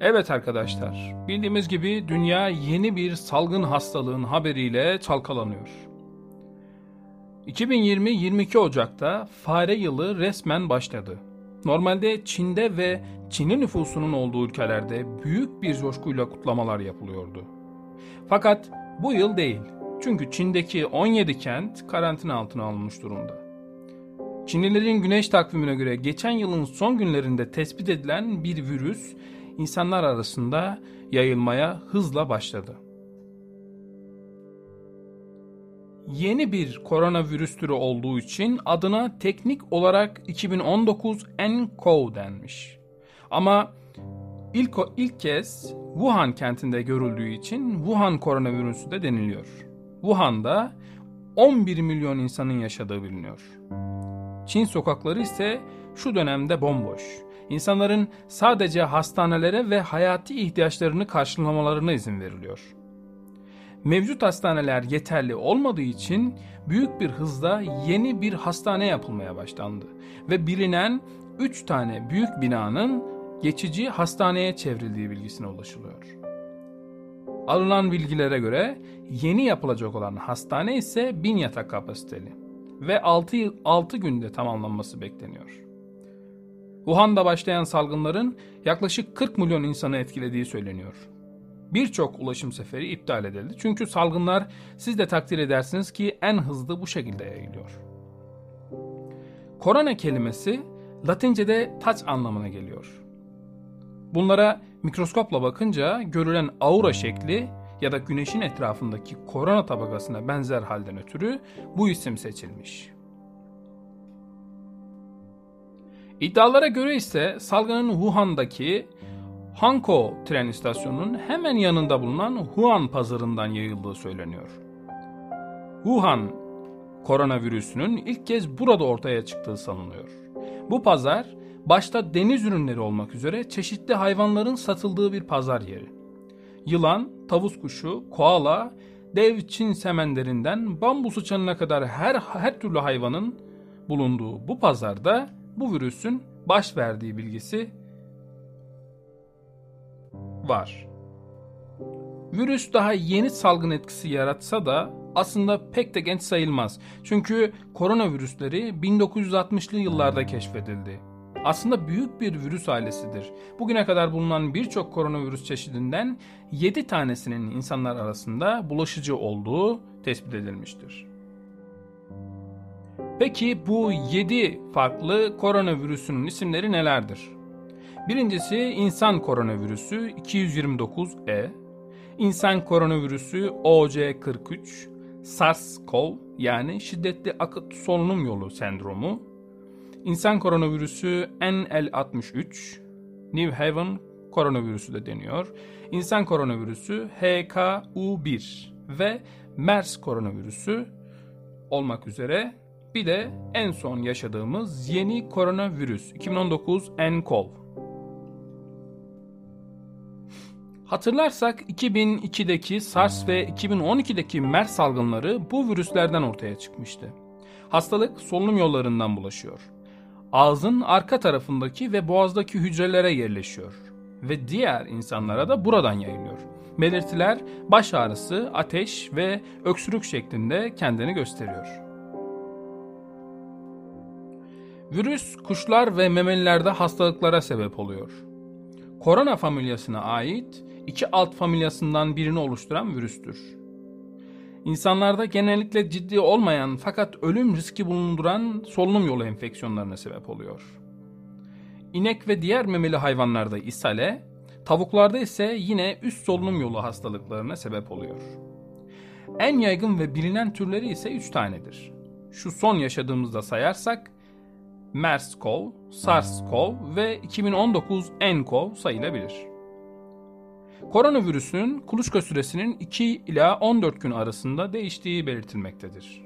Evet arkadaşlar, bildiğimiz gibi dünya yeni bir salgın hastalığın haberiyle çalkalanıyor. 2020-22 Ocak'ta fare yılı resmen başladı. Normalde Çin'de ve Çin'in nüfusunun olduğu ülkelerde büyük bir coşkuyla kutlamalar yapılıyordu. Fakat bu yıl değil. Çünkü Çin'deki 17 kent karantina altına alınmış durumda. Çinlilerin güneş takvimine göre geçen yılın son günlerinde tespit edilen bir virüs insanlar arasında yayılmaya hızla başladı. Yeni bir koronavirüs türü olduğu için adına teknik olarak 2019 nCoV denmiş. Ama ilk, ilk kez Wuhan kentinde görüldüğü için Wuhan koronavirüsü de deniliyor. Wuhan'da 11 milyon insanın yaşadığı biliniyor. Çin sokakları ise şu dönemde bomboş. İnsanların sadece hastanelere ve hayati ihtiyaçlarını karşılamalarına izin veriliyor. Mevcut hastaneler yeterli olmadığı için büyük bir hızla yeni bir hastane yapılmaya başlandı ve bilinen 3 tane büyük binanın geçici hastaneye çevrildiği bilgisine ulaşılıyor. Alınan bilgilere göre yeni yapılacak olan hastane ise 1000 yatak kapasiteli ve 6, 6 günde tamamlanması bekleniyor. Wuhan'da başlayan salgınların yaklaşık 40 milyon insanı etkilediği söyleniyor. Birçok ulaşım seferi iptal edildi. Çünkü salgınlar siz de takdir edersiniz ki en hızlı bu şekilde yayılıyor. Korona kelimesi Latince'de taç anlamına geliyor. Bunlara mikroskopla bakınca görülen aura şekli ya da güneşin etrafındaki korona tabakasına benzer halden ötürü bu isim seçilmiş. İddialara göre ise salgının Wuhan'daki Hankou tren istasyonunun hemen yanında bulunan Wuhan pazarından yayıldığı söyleniyor. Wuhan koronavirüsünün ilk kez burada ortaya çıktığı sanılıyor. Bu pazar başta deniz ürünleri olmak üzere çeşitli hayvanların satıldığı bir pazar yeri. Yılan, tavus kuşu, koala, dev Çin semenlerinden bambu sıçanına kadar her her türlü hayvanın bulunduğu bu pazarda bu virüsün baş verdiği bilgisi var. Virüs daha yeni salgın etkisi yaratsa da aslında pek de genç sayılmaz. Çünkü koronavirüsleri 1960'lı yıllarda keşfedildi. Aslında büyük bir virüs ailesidir. Bugüne kadar bulunan birçok koronavirüs çeşidinden 7 tanesinin insanlar arasında bulaşıcı olduğu tespit edilmiştir. Peki bu 7 farklı koronavirüsünün isimleri nelerdir? Birincisi insan koronavirüsü 229E, insan koronavirüsü OC43, SARS-CoV yani şiddetli akıt solunum yolu sendromu, insan koronavirüsü NL63, New Haven koronavirüsü de deniyor, insan koronavirüsü HKU1 ve MERS koronavirüsü olmak üzere bir de en son yaşadığımız yeni koronavirüs 2019 nCoV. Hatırlarsak 2002'deki SARS ve 2012'deki MERS salgınları bu virüslerden ortaya çıkmıştı. Hastalık solunum yollarından bulaşıyor. Ağzın arka tarafındaki ve boğazdaki hücrelere yerleşiyor ve diğer insanlara da buradan yayılıyor. Belirtiler baş ağrısı, ateş ve öksürük şeklinde kendini gösteriyor. Virüs kuşlar ve memelilerde hastalıklara sebep oluyor. Korona familyasına ait iki alt familyasından birini oluşturan virüstür. İnsanlarda genellikle ciddi olmayan fakat ölüm riski bulunduran solunum yolu enfeksiyonlarına sebep oluyor. İnek ve diğer memeli hayvanlarda ishale, tavuklarda ise yine üst solunum yolu hastalıklarına sebep oluyor. En yaygın ve bilinen türleri ise 3 tanedir. Şu son yaşadığımızda sayarsak MERS-CoV, SARS-CoV ve 2019 nCoV sayılabilir. Koronavirüsünün kuluçka süresinin 2 ila 14 gün arasında değiştiği belirtilmektedir.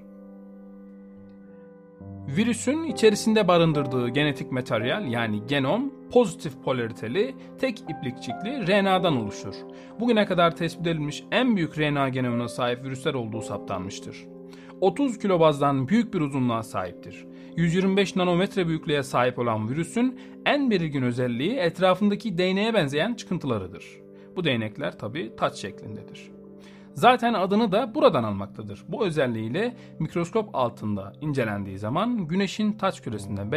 Virüsün içerisinde barındırdığı genetik materyal yani genom pozitif polariteli tek iplikçikli RNA'dan oluşur. Bugüne kadar tespit edilmiş en büyük RNA genomuna sahip virüsler olduğu saptanmıştır. 30 kilobazdan büyük bir uzunluğa sahiptir. 125 nanometre büyüklüğe sahip olan virüsün en belirgin özelliği etrafındaki değneğe benzeyen çıkıntılarıdır. Bu değnekler tabi taç şeklindedir. Zaten adını da buradan almaktadır. Bu özelliğiyle mikroskop altında incelendiği zaman güneşin taç küresine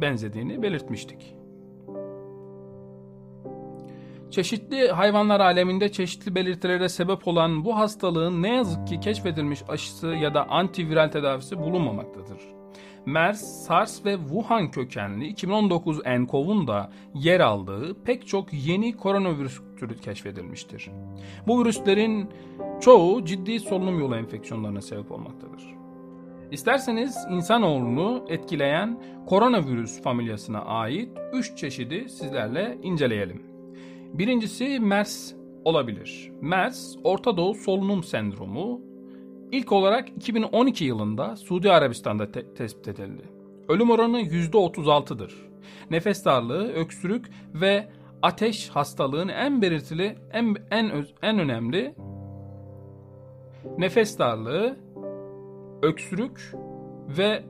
benzediğini belirtmiştik. Çeşitli hayvanlar aleminde çeşitli belirtilere sebep olan bu hastalığın ne yazık ki keşfedilmiş aşısı ya da antiviral tedavisi bulunmamaktadır. MERS, SARS ve Wuhan kökenli 2019 nCoV'un da yer aldığı pek çok yeni koronavirüs türü keşfedilmiştir. Bu virüslerin çoğu ciddi solunum yolu enfeksiyonlarına sebep olmaktadır. İsterseniz insanoğlunu etkileyen koronavirüs familyasına ait 3 çeşidi sizlerle inceleyelim. Birincisi MERS olabilir. MERS, Orta Doğu Solunum Sendromu ilk olarak 2012 yılında Suudi Arabistan'da te- tespit edildi. Ölüm oranı %36'dır. Nefes darlığı, öksürük ve ateş hastalığın en belirtili, en en en önemli nefes darlığı, öksürük ve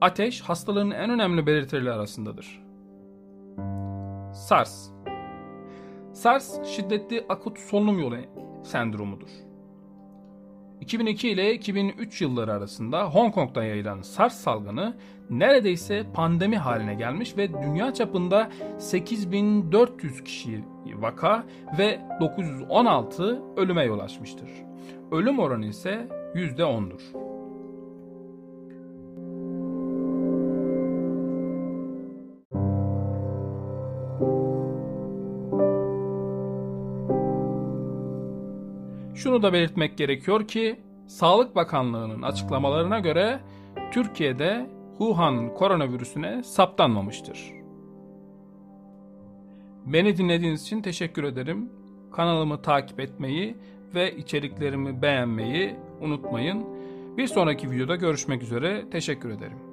ateş hastalığın en önemli belirtileri arasındadır. SARS SARS şiddetli akut solunum yolu sendromudur. 2002 ile 2003 yılları arasında Hong Kong'da yayılan SARS salgını neredeyse pandemi haline gelmiş ve dünya çapında 8400 kişi vaka ve 916 ölüme yol açmıştır. Ölüm oranı ise %10'dur. Şunu da belirtmek gerekiyor ki Sağlık Bakanlığı'nın açıklamalarına göre Türkiye'de Wuhan koronavirüsüne saptanmamıştır. Beni dinlediğiniz için teşekkür ederim. Kanalımı takip etmeyi ve içeriklerimi beğenmeyi unutmayın. Bir sonraki videoda görüşmek üzere. Teşekkür ederim.